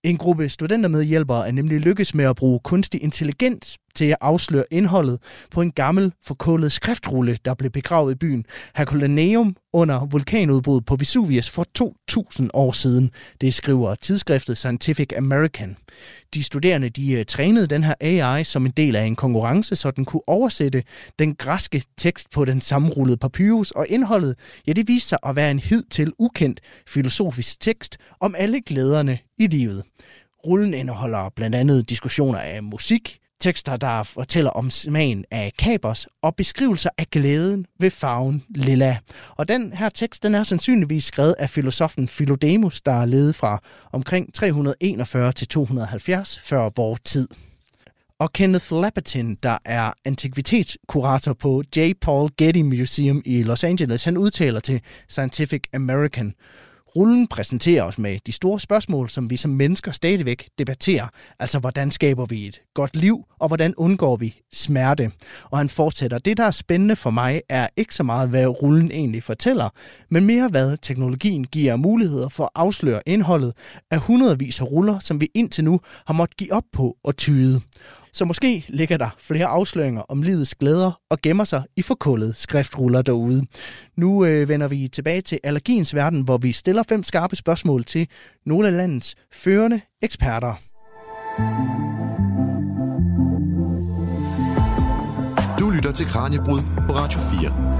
En gruppe studentermedhjælpere er nemlig lykkes med at bruge kunstig intelligens til at afsløre indholdet på en gammel, forkullet skriftrulle, der blev begravet i byen Herculaneum under vulkanudbruddet på Vesuvius for 2000 år siden. Det skriver tidsskriftet Scientific American. De studerende de øh, trænede den her AI som en del af en konkurrence, så den kunne oversætte den græske tekst på den sammenrullede papyrus, og indholdet, ja, det viste sig at være en hidtil ukendt filosofisk tekst om alle glæderne i livet. Rullen indeholder blandt andet diskussioner af musik, tekster, der fortæller om smagen af kapers og beskrivelser af glæden ved farven lilla. Og den her tekst, den er sandsynligvis skrevet af filosofen Philodemus, der levede fra omkring 341 til 270 før vor tid. Og Kenneth Lapatin, der er antikvitetskurator på J. Paul Getty Museum i Los Angeles, han udtaler til Scientific American, Rullen præsenterer os med de store spørgsmål, som vi som mennesker stadigvæk debatterer. Altså, hvordan skaber vi et godt liv, og hvordan undgår vi smerte? Og han fortsætter, det der er spændende for mig, er ikke så meget, hvad rullen egentlig fortæller, men mere hvad teknologien giver muligheder for at afsløre indholdet af hundredvis af ruller, som vi indtil nu har måttet give op på og tyde. Så måske ligger der flere afsløringer om livets glæder og gemmer sig i forkullet skriftruller derude. Nu øh, vender vi tilbage til allergiens verden, hvor vi stiller fem skarpe spørgsmål til nogle af landets førende eksperter. Du lytter til Kranjebrud på Radio 4.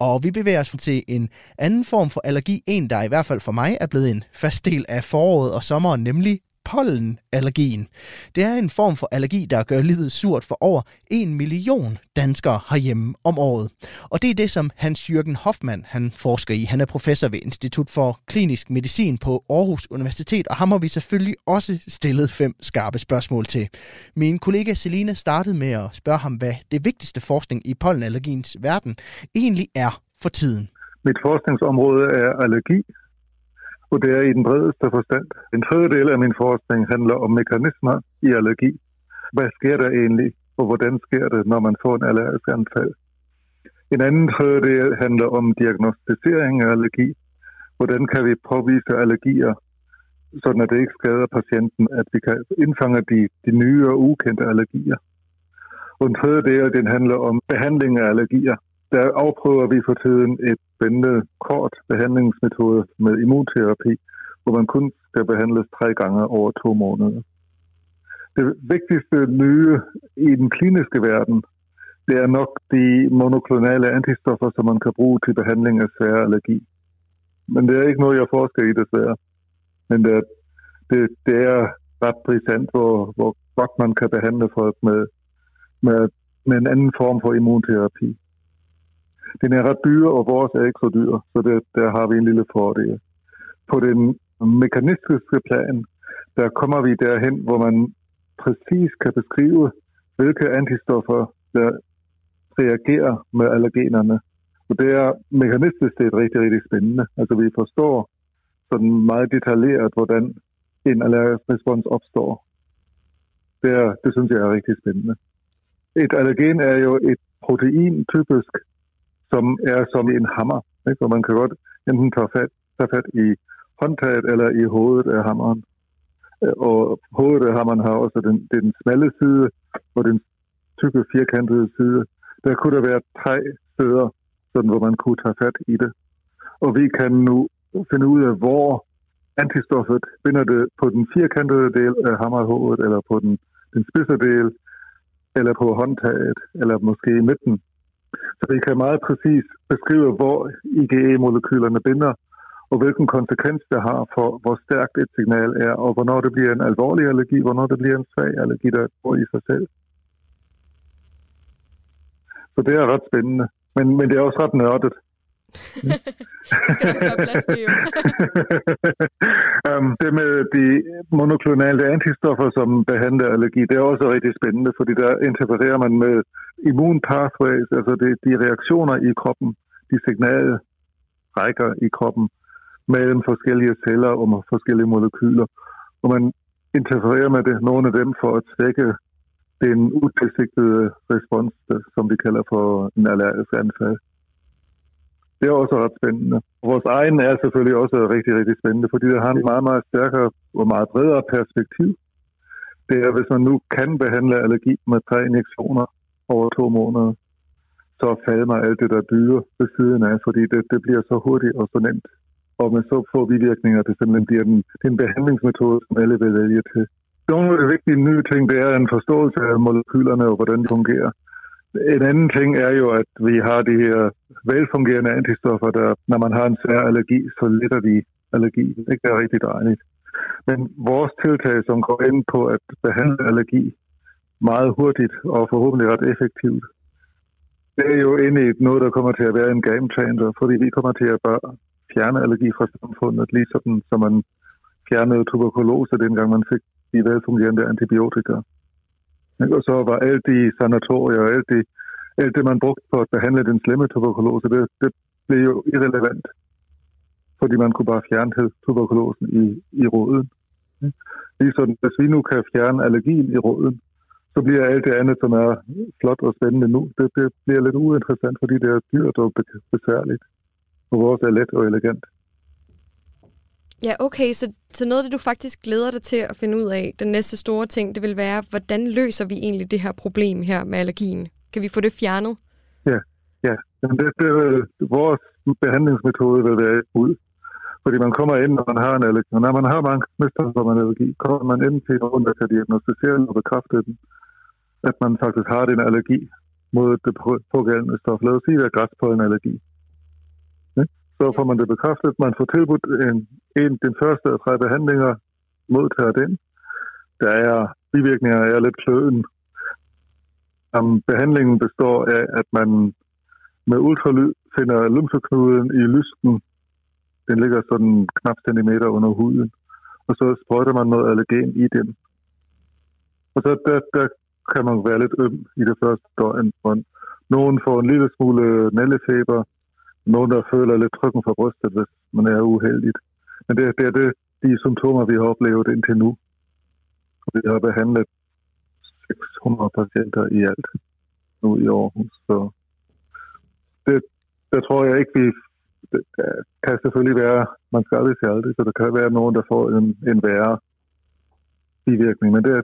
Og vi bevæger os til en anden form for allergi, en der i hvert fald for mig er blevet en fast del af foråret og sommeren, nemlig pollenallergien. Det er en form for allergi, der gør livet surt for over en million danskere herhjemme om året. Og det er det, som Hans-Jørgen Hoffmann han forsker i. Han er professor ved Institut for Klinisk Medicin på Aarhus Universitet, og ham har vi selvfølgelig også stillet fem skarpe spørgsmål til. Min kollega Selina startede med at spørge ham, hvad det vigtigste forskning i pollenallergiens verden egentlig er for tiden. Mit forskningsområde er allergi, og det er i den bredeste forstand. En tredjedel af min forskning handler om mekanismer i allergi. Hvad sker der egentlig, og hvordan sker det, når man får en allergisk anfald? En anden tredjedel handler om diagnostisering af allergi. Hvordan kan vi påvise allergier, sådan at det ikke skader patienten, at vi kan indfange de, de nye og ukendte allergier. Og en tredje del, den handler om behandling af allergier der afprøver vi for tiden et spændende kort behandlingsmetode med immunterapi, hvor man kun skal behandles tre gange over to måneder. Det vigtigste nye i den kliniske verden, det er nok de monoklonale antistoffer, som man kan bruge til behandling af svær allergi. Men det er ikke noget, jeg forsker i desværre. Men det, det, det er ret brisant, hvor, hvor godt man kan behandle folk med, med, med en anden form for immunterapi den er ret dyr, og vores er ikke så dyr, så det, der har vi en lille fordel. På den mekanistiske plan, der kommer vi derhen, hvor man præcis kan beskrive, hvilke antistoffer, der reagerer med allergenerne. Og det er mekanistisk set rigtig, rigtig spændende. Altså vi forstår sådan meget detaljeret, hvordan en allergisk respons opstår. Det, er, det synes jeg er rigtig spændende. Et allergen er jo et protein typisk, som er som en hammer. Ikke? Og man kan godt enten tage fat, tage fat i håndtaget eller i hovedet af hammeren. Øh, og hovedet af hammeren har også den, den smalle side og den tykke firkantede side. Der kunne der være tre steder, sådan, hvor man kunne tage fat i det. Og vi kan nu finde ud af, hvor antistoffet binder det på den firkantede del af hammerhovedet, eller på den, den spidse del, eller på håndtaget, eller måske i midten så vi kan meget præcis beskrive, hvor IgE-molekylerne binder, og hvilken konsekvens det har for, hvor stærkt et signal er, og hvornår det bliver en alvorlig allergi, hvornår det bliver en svag allergi, der går i sig selv. Så det er ret spændende. Men, men det er også ret nørdet. skal der være plads til, jo. um, det med de monoklonale antistoffer, som behandler allergi, det er også rigtig spændende, fordi der interpreterer man med immun pathways, altså de, de reaktioner i kroppen, de signaler rækker i kroppen mellem forskellige celler og forskellige molekyler. Og man interfererer med det, nogle af dem for at svække den utilsigtede respons, som vi kalder for en allergisk anfald. Det er også ret spændende. Vores egen er selvfølgelig også rigtig, rigtig spændende, fordi det har en meget, meget stærkere og meget bredere perspektiv. Det er, hvis man nu kan behandle allergi med tre injektioner over to måneder, så falder alt det der dyre ved siden af, fordi det, det bliver så hurtigt og så nemt. Og med så få bivirkninger, det simpelthen bliver den, den behandlingsmetode, som alle vil vælge til. Nogle af de vigtige nye ting, det er en forståelse af molekylerne og hvordan de fungerer. En anden ting er jo, at vi har de her velfungerende antistoffer, der når man har en svær allergi, så letter de allergi. Det er rigtig dejligt. Men vores tiltag, som går ind på at behandle allergi meget hurtigt og forhåbentlig ret effektivt, det er jo inde i noget, der kommer til at være en game changer, fordi vi kommer til at bare fjerne allergi fra samfundet, lige som man fjernede tuberkulose, dengang man fik de velfungerende antibiotika. Og så var alt de sanatorier og alt det, alt det, man brugte på at behandle den slemme tuberkulose, det, det blev jo irrelevant. Fordi man kunne bare fjerne tuberkulosen i, i råden. Ligesom hvis vi nu kan fjerne allergien i råden, så bliver alt det andet, som er flot og spændende nu, det, det bliver lidt uinteressant, fordi det er dyrt og besværligt. Og vores er let og elegant. Ja, okay, så, så noget af det, du faktisk glæder dig til at finde ud af, den næste store ting, det vil være, hvordan løser vi egentlig det her problem her med allergien? Kan vi få det fjernet? Ja, ja. Jamen det, det, vores behandlingsmetode vil være ud. Fordi man kommer ind, når man har en allergi. Når man har mange mister som en allergi, kommer man ind til nogen, der kan diagnostisere og bekræfte den, at man faktisk har den allergi mod det pågældende stof. Lad os sige, at det er græs på en allergi. Så får man det bekræftet. Man får tilbudt en, en, den første af tre behandlinger, modtager den. Der er bivirkninger er lidt kløden. Um, behandlingen består af, at man med ultralyd finder lymfeknuden i lysten den ligger sådan knap centimeter under huden. Og så sprøjter man noget allergen i den. Og så der, der kan man være lidt øm i det første døgn. Nogen får en lille smule nællefeber. Nogen, der føler lidt trykken for brystet, hvis man er uheldigt. Men det, det er det, de symptomer, vi har oplevet indtil nu. Vi har behandlet 600 patienter i alt nu i Aarhus. Så det, der tror jeg ikke, vi det kan selvfølgelig være, man skal aldrig sige aldrig, så der kan være nogen, der får en, en værre bivirkning, men det,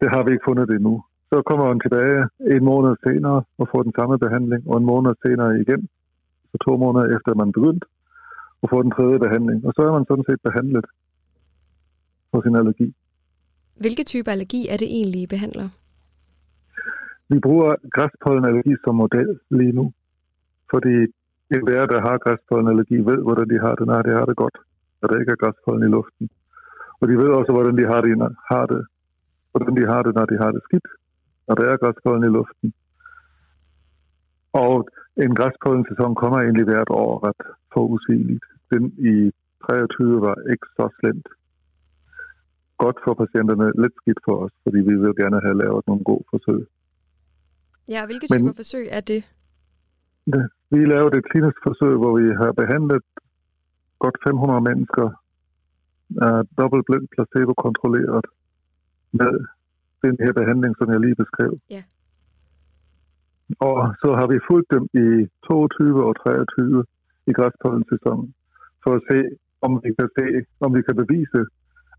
det har vi ikke fundet endnu. Så kommer man tilbage en måned senere og får den samme behandling, og en måned senere igen, så to måneder efter man begyndt, og får den tredje behandling. Og så er man sådan set behandlet for sin allergi. Hvilke type allergi er det egentlig, I behandler? Vi bruger græspollenallergi som model lige nu, fordi en hver, der har græspollenallergi, ved, hvordan de har det, når de har det godt, når der ikke er græspollen i luften. Og de ved også, hvordan de har det, har det, hvordan de har det, når de har det skidt, når der er græspollen i luften. Og en græspollen-sæson kommer egentlig hvert år ret forudsigeligt. Den i 23 var ikke så slemt. Godt for patienterne, lidt skidt for os, fordi vi vil gerne have lavet nogle gode forsøg. Ja, hvilke typer Men, forsøg er det? Vi lavede et klinisk forsøg, hvor vi har behandlet godt 500 mennesker uh, dobbeltblind placebo-kontrolleret med den her behandling, som jeg lige beskrev. Ja. Og så har vi fulgt dem i 22 og 23 i græspollen-sæsonen, for at se, om vi kan se, om vi kan bevise,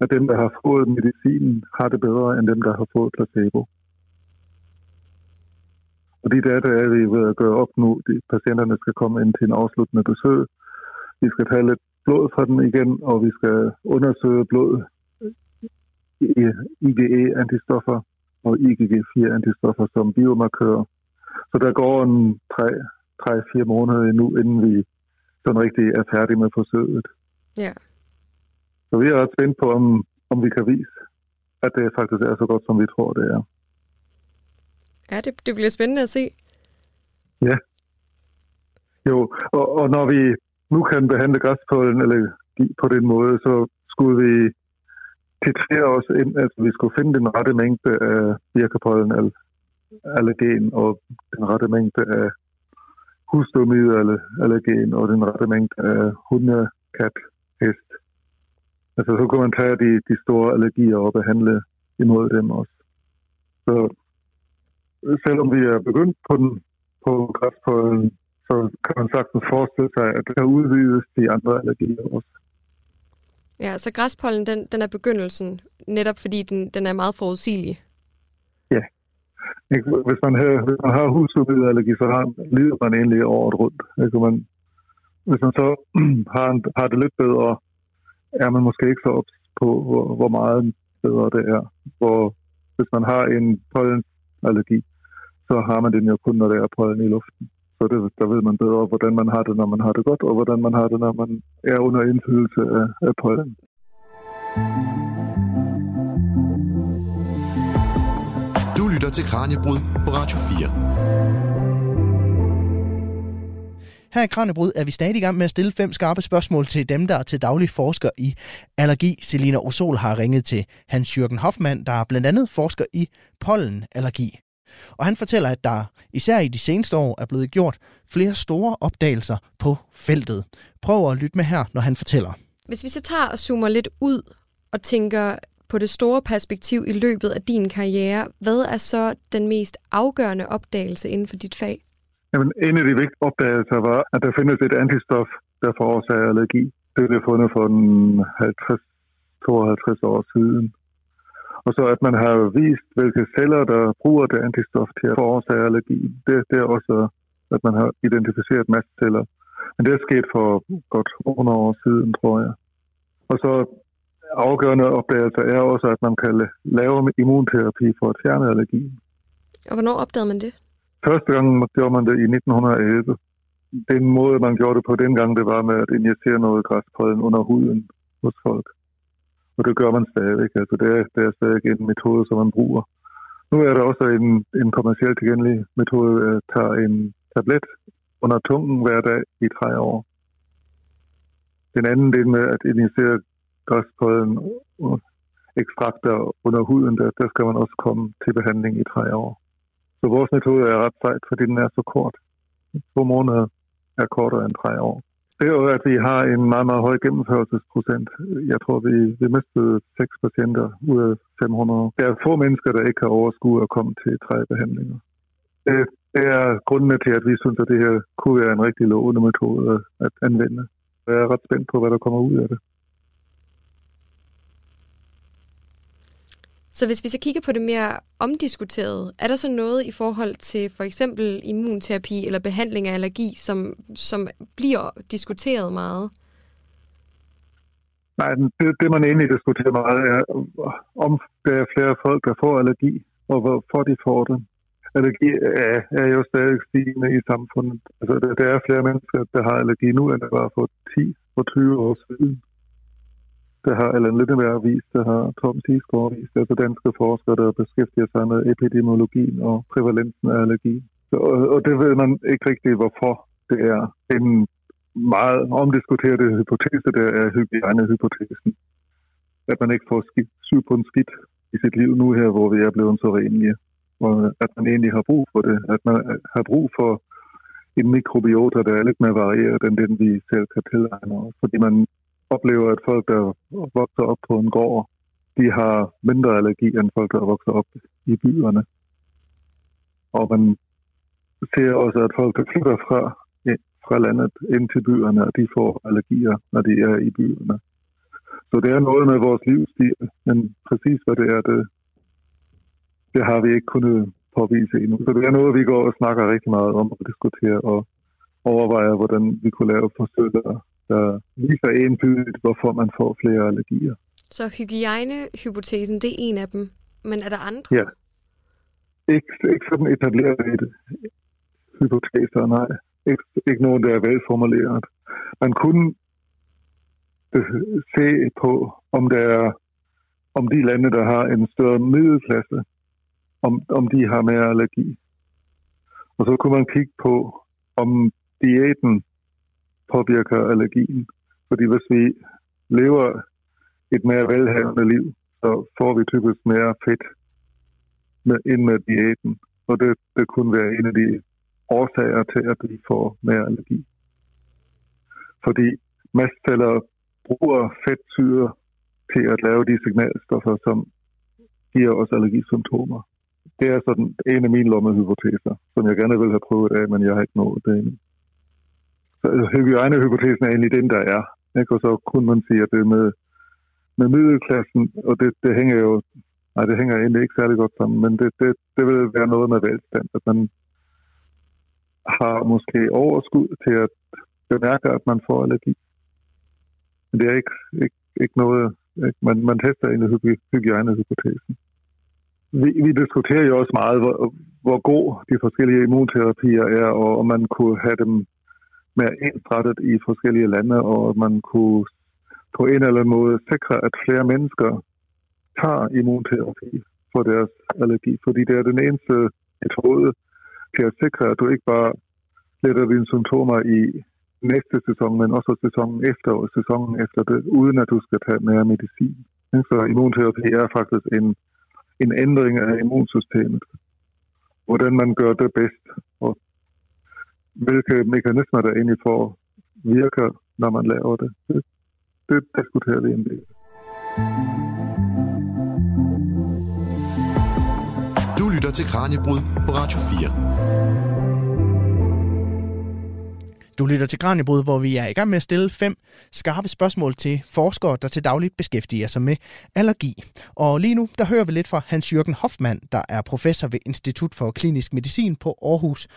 at dem, der har fået medicinen, har det bedre end dem, der har fået placebo. Og de data er vi ved at gøre op nu. De, patienterne skal komme ind til en afsluttende besøg. Vi skal tage lidt blod fra dem igen, og vi skal undersøge blod IgE-antistoffer og IgG4-antistoffer som biomarkører. Så der går en 3-4 måneder endnu, inden vi sådan rigtig er færdige med forsøget. Ja. Så vi er ret spændt på, om, om vi kan vise, at det faktisk er så godt, som vi tror, det er. Ja, det, det bliver spændende at se. Ja. Jo, og, og når vi nu kan behandle græspollen eller på den måde, så skulle vi titrere os ind, at vi skulle finde den rette mængde af birkepollen allergen og den rette mængde af husdomide og den rette mængde af hunde, kat, hest. Altså så kunne man tage de, de store allergier og behandle imod dem også. Så selvom vi er begyndt på den på græspollen, så kan man sagtens forestille sig, at det kan udvides til andre allergier også. Ja, så græspollen, den, den er begyndelsen, netop fordi den, den er meget forudsigelig. Ja. Hvis man har, hvis man har husudvidelsesallergi, så har, lider man egentlig året rundt. Ikke? man, hvis man så har, har det lidt bedre, er man måske ikke så op på, hvor, hvor meget bedre det er. Hvor, hvis man har en pollenallergi, så har man den jo kun, når der er pollen i luften. Så det, der ved man bedre, hvordan man har det, når man har det godt, og hvordan man har det, når man er under indflydelse af, af pollen. Du lytter til Kranjebrud på Radio 4. Her i Kranjebrud er vi stadig i gang med at stille fem skarpe spørgsmål til dem, der er til daglig forsker i allergi. Selina Osol har ringet til Hans Jørgen Hoffmann, der blandt andet forsker i pollenallergi. Og han fortæller, at der især i de seneste år er blevet gjort flere store opdagelser på feltet. Prøv at lytte med her, når han fortæller. Hvis vi så tager og zoomer lidt ud og tænker på det store perspektiv i løbet af din karriere, hvad er så den mest afgørende opdagelse inden for dit fag? Jamen, en af de vigtige opdagelser var, at der findes et antistof, der forårsager allergi. Det blev fundet for 50-52 år siden. Og så at man har vist, hvilke celler, der bruger det antistof til at forårsage allergi. Det, det er også, at man har identificeret celler. Men det er sket for godt 100 år siden, tror jeg. Og så afgørende opdagelser er også, at man kan lave immunterapi for at fjerne allergien. Og hvornår opdagede man det? Første gang gjorde man det i 1911. Den måde, man gjorde det på dengang, det var med at injicere noget græspollen under huden hos folk. Og det gør man stadig. Altså det, er, det er stadig en metode, som man bruger. Nu er der også en, en kommercielt tilgængelig metode, øh, at tage en tablet under tungen hver dag i tre år. Den anden del med at injicere græspollen ekstrakter under huden, der, der skal man også komme til behandling i tre år. Så vores metode er ret sejt, fordi den er så kort. To måneder er kortere end tre år. Det er at vi har en meget, meget høj gennemførelsesprocent. Jeg tror, vi, vi mistede 6 patienter ud af 500. Der er få mennesker, der ikke har overskud at komme til tre behandlinger. Det, det er grundene til, at vi synes, at det her kunne være en rigtig lovende metode at anvende. Jeg er ret spændt på, hvad der kommer ud af det. Så hvis vi så kigger på det mere omdiskuterede, er der så noget i forhold til for eksempel immunterapi eller behandling af allergi, som, som bliver diskuteret meget? Nej, det, det man egentlig diskuterer meget er, om der er flere folk, der får allergi, og hvorfor de får det. Allergi er, er jo stadig stigende i samfundet. Altså, der, der er flere mennesker, der har allergi nu, end der var for 10 og 20 år siden det har Allan Lindeberg vist, det har Tom Tisgaard vist, altså danske forskere, der beskæftiger sig med epidemiologien og prævalensen af allergi. Så, og, og det ved man ikke rigtig, hvorfor det er. En meget omdiskuteret hypotese, der er hygiejnehypotesen. At man ikke får skidt, syg på en skidt i sit liv nu her, hvor vi er blevet så renlige. Og at man egentlig har brug for det. At man har brug for en mikrobiota, der er lidt mere varieret end den, vi selv kan tilegne os. Fordi man oplever, at folk, der vokser op på en gård, de har mindre allergi end folk, der vokser op i byerne. Og man ser også, at folk, der flytter fra, fra landet ind til byerne, og de får allergier, når de er i byerne. Så det er noget med vores livsstil, men præcis hvad det er, det, det har vi ikke kunnet påvise endnu. Så det er noget, vi går og snakker rigtig meget om og diskuterer og overvejer, hvordan vi kunne lave forsøg, der der viser entydigt, hvorfor man får flere allergier. Så hygiejnehypotesen, det er en af dem. Men er der andre? Ja. Ikke, ikke sådan etableret et hypoteser, nej. Ikke, ikke nogen, der er velformuleret. Man kunne se på, om der er om de lande, der har en større middelklasse, om, om de har mere allergi. Og så kunne man kigge på, om diæten påvirker allergien. Fordi hvis vi lever et mere velhavende liv, så får vi typisk mere fedt med, ind med diæten. Og det, det kunne være en af de årsager til, at vi får mere allergi. Fordi mastceller bruger fedtsyre til at lave de signalstoffer, som giver os allergisymptomer. Det er sådan en af mine lommehypoteser, som jeg gerne vil have prøvet af, men jeg har ikke nået det endnu. Altså, hygiejnehypotesen er egentlig den, der er. Ikke? Og så kunne man sige, at det med, med middelklassen, og det, det hænger jo, nej, det hænger egentlig ikke særlig godt sammen, men det, det, det vil være noget med velstand, at man har måske overskud til at bemærke, at man får allergi. Men det er ikke, ikke, ikke noget, ikke? Man, man tester egentlig hygiejnehypotesen. Vi, vi diskuterer jo også meget, hvor, hvor god de forskellige immunterapier er, og om man kunne have dem mere ensrettet i forskellige lande, og man kunne på en eller anden måde sikre, at flere mennesker tager immunterapi for deres allergi, fordi det er den eneste metode til at sikre, at du ikke bare letter dine symptomer i næste sæson, men også sæsonen efter og sæsonen efter det, uden at du skal tage mere medicin. Så immunterapi er faktisk en, en ændring af immunsystemet. Hvordan man gør det bedst, og hvilke mekanismer der egentlig får virker, når man laver det. Det, det diskuterer vi en del. Du lytter til Kranjebrud på Radio 4. Du lytter til Kranjebrud, hvor vi er i gang med at stille fem skarpe spørgsmål til forskere, der til dagligt beskæftiger sig med allergi. Og lige nu, der hører vi lidt fra Hans-Jørgen Hoffmann, der er professor ved Institut for Klinisk Medicin på Aarhus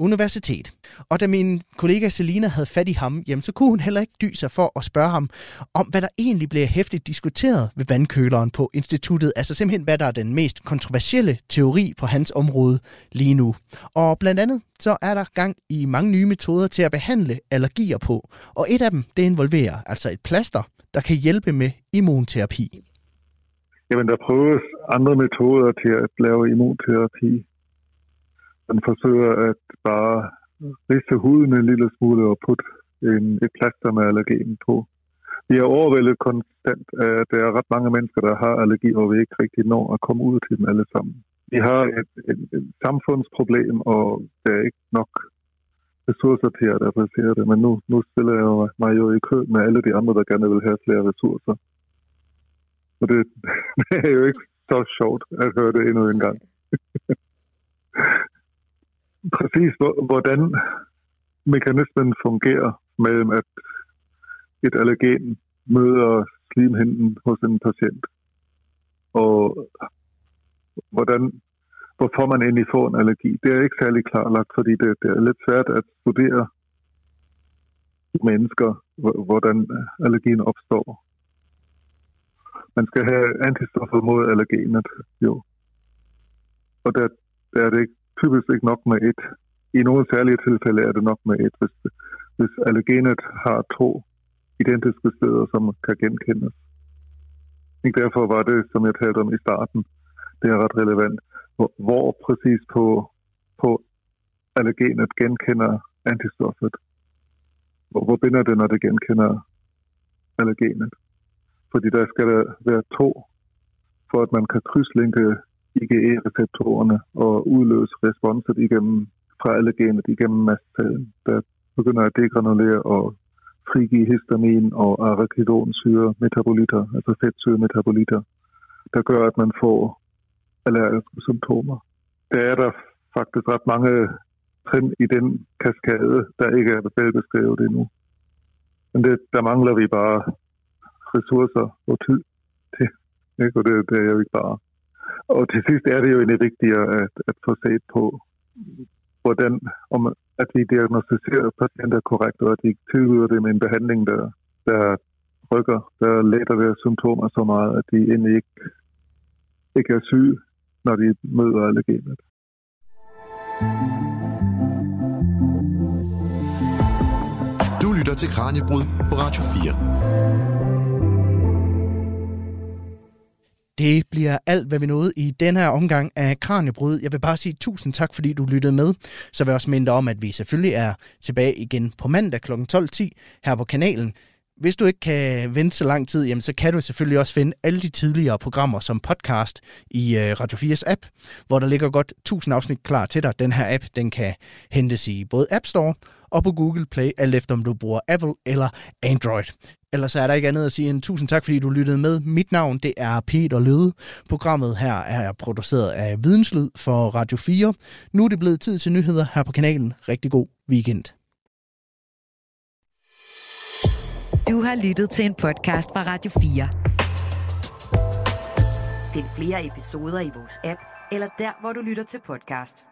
Universitet. Og da min kollega Selina havde fat i ham, jamen, så kunne hun heller ikke dyse sig for at spørge ham om, hvad der egentlig bliver hæftigt diskuteret ved vandkøleren på instituttet. Altså simpelthen, hvad der er den mest kontroversielle teori på hans område lige nu. Og blandt andet, så er der gang i mange nye metoder til at behandle allergier på. Og et af dem, det involverer altså et plaster, der kan hjælpe med immunterapi. Jamen, der prøves andre metoder til at lave immunterapi. Man forsøger at bare riste huden en lille smule og putte en, et plaster med allergen på. Vi er overvældet konstant, at der er ret mange mennesker, der har allergi, og vi ikke rigtig når at komme ud til dem alle sammen. Vi har et, et, et samfundsproblem, og der er ikke nok ressourcer til at adressere det, men nu, nu stiller jeg mig jo i kø med alle de andre, der gerne vil have flere ressourcer. Og det, det er jo ikke så sjovt at høre det endnu en gang. Præcis hvordan mekanismen fungerer mellem, at et allergen møder slimhinden hos en patient, og hvordan, hvorfor man egentlig får en allergi. Det er ikke særlig klarlagt, fordi det, det er lidt svært at studere mennesker, hvordan allergien opstår. Man skal have antistoffer mod allergenet, jo. Og der, der er det ikke, typisk ikke nok med et. I nogle særlige tilfælde er det nok med et, hvis, hvis allergenet har to identiske steder, som kan genkendes. Ikke derfor var det, som jeg talte om i starten, det er ret relevant, hvor, hvor præcis på, på allergenet genkender antistoffet. Hvor, hvor binder det, når det genkender allergenet? Fordi der skal der være to, for at man kan krydslinke IgE-receptorerne og udløse responset igennem fra allergenet igennem mastcellen, der begynder at degranulere og frigive histamin og arachidonsyre metabolitter, altså fedtsyre metabolitter, der gør, at man får allergiske symptomer. Der er der faktisk ret mange trin i den kaskade, der ikke er velbeskrevet endnu. Men det, der mangler vi bare ressourcer og tid til. Ikke? Og det, det er jo ikke bare. Og til sidst er det jo egentlig vigtigere at, at få set på, hvordan, om, at vi diagnostiserer patienter korrekt, og at vi tilbyder dem en behandling, der, der rykker, der letter deres symptomer så meget, at de egentlig ikke, ikke er syge, når de møder allergenet. Du lytter til Kranjebrud på Radio 4. Det bliver alt, hvad vi nåede i den her omgang af Kranjebryd. Jeg vil bare sige tusind tak, fordi du lyttede med. Så vil jeg også minde om, at vi selvfølgelig er tilbage igen på mandag kl. 12.10 her på kanalen. Hvis du ikke kan vente så lang tid, jamen, så kan du selvfølgelig også finde alle de tidligere programmer som podcast i uh, Radio 4's app, hvor der ligger godt 1000 afsnit klar til dig. Den her app, den kan hentes i både App Store og på Google Play, alt efter om du bruger Apple eller Android. Ellers er der ikke andet at sige end tusind tak, fordi du lyttede med. Mit navn, det er Peter Løde. Programmet her er produceret af Videnslyd for Radio 4. Nu er det blevet tid til nyheder her på kanalen. Rigtig god weekend. Du har lyttet til en podcast fra Radio 4. Find flere episoder i vores app, eller der, hvor du lytter til podcast.